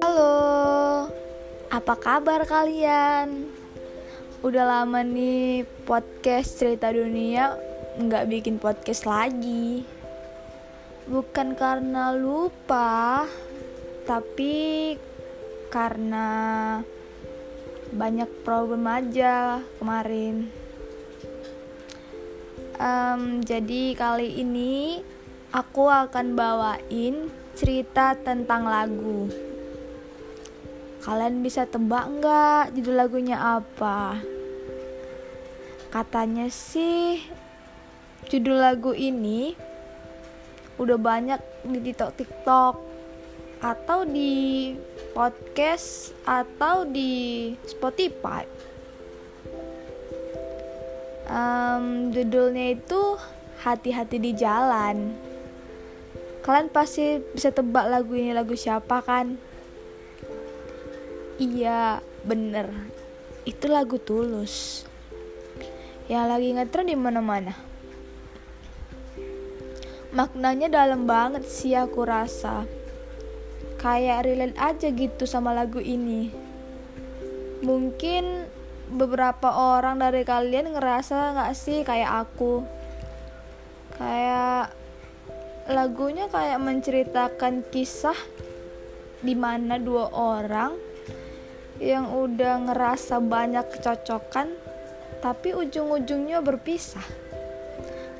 Halo, apa kabar kalian? Udah lama nih podcast cerita dunia nggak bikin podcast lagi. Bukan karena lupa, tapi karena banyak problem aja kemarin. Um, jadi kali ini aku akan bawain cerita tentang lagu. Kalian bisa tebak nggak judul lagunya apa? Katanya sih judul lagu ini udah banyak di TikTok TikTok atau di podcast atau di Spotify. Um, judulnya itu hati-hati di jalan. Kalian pasti bisa tebak lagu ini lagu siapa kan? Iya, bener. Itu lagu Tulus. Yang lagi ngetren di mana-mana. Maknanya dalam banget sih aku rasa. Kayak relate aja gitu sama lagu ini. Mungkin beberapa orang dari kalian ngerasa gak sih kayak aku? Kayak lagunya kayak menceritakan kisah di mana dua orang yang udah ngerasa banyak kecocokan tapi ujung-ujungnya berpisah.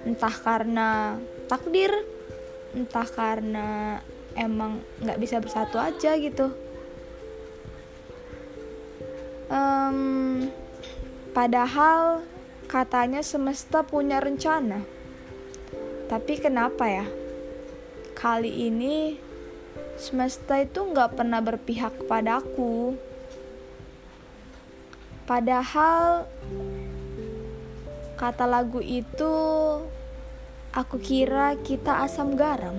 Entah karena takdir entah karena emang nggak bisa bersatu aja gitu. Um, padahal katanya semesta punya rencana. Tapi kenapa ya kali ini semesta itu nggak pernah berpihak padaku Padahal kata lagu itu aku kira kita asam garam.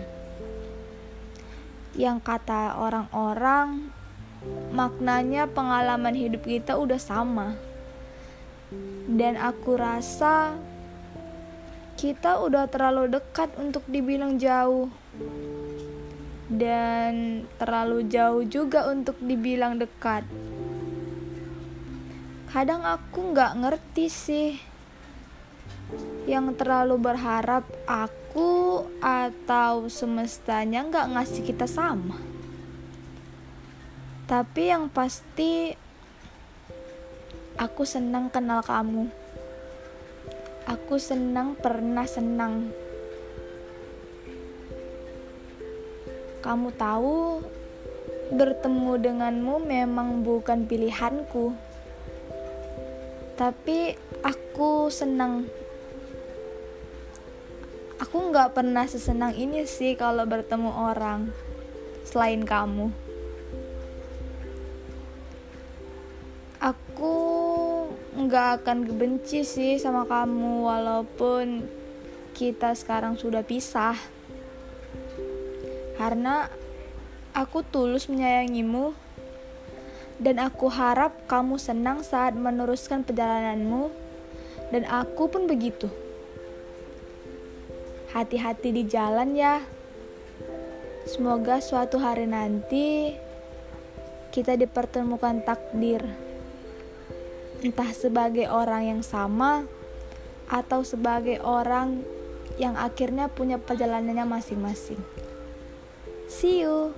Yang kata orang-orang maknanya pengalaman hidup kita udah sama. Dan aku rasa kita udah terlalu dekat untuk dibilang jauh. Dan terlalu jauh juga untuk dibilang dekat. Kadang aku nggak ngerti sih. Yang terlalu berharap aku atau semestanya nggak ngasih kita sama. Tapi yang pasti aku senang kenal kamu aku senang pernah senang. Kamu tahu bertemu denganmu memang bukan pilihanku. Tapi aku senang. Aku nggak pernah sesenang ini sih kalau bertemu orang selain kamu. Aku nggak akan kebenci sih sama kamu walaupun kita sekarang sudah pisah karena aku tulus menyayangimu dan aku harap kamu senang saat meneruskan perjalananmu, dan aku pun begitu. Hati-hati di jalan ya. Semoga suatu hari nanti kita dipertemukan takdir, entah sebagai orang yang sama atau sebagai orang yang akhirnya punya perjalanannya masing-masing. See you.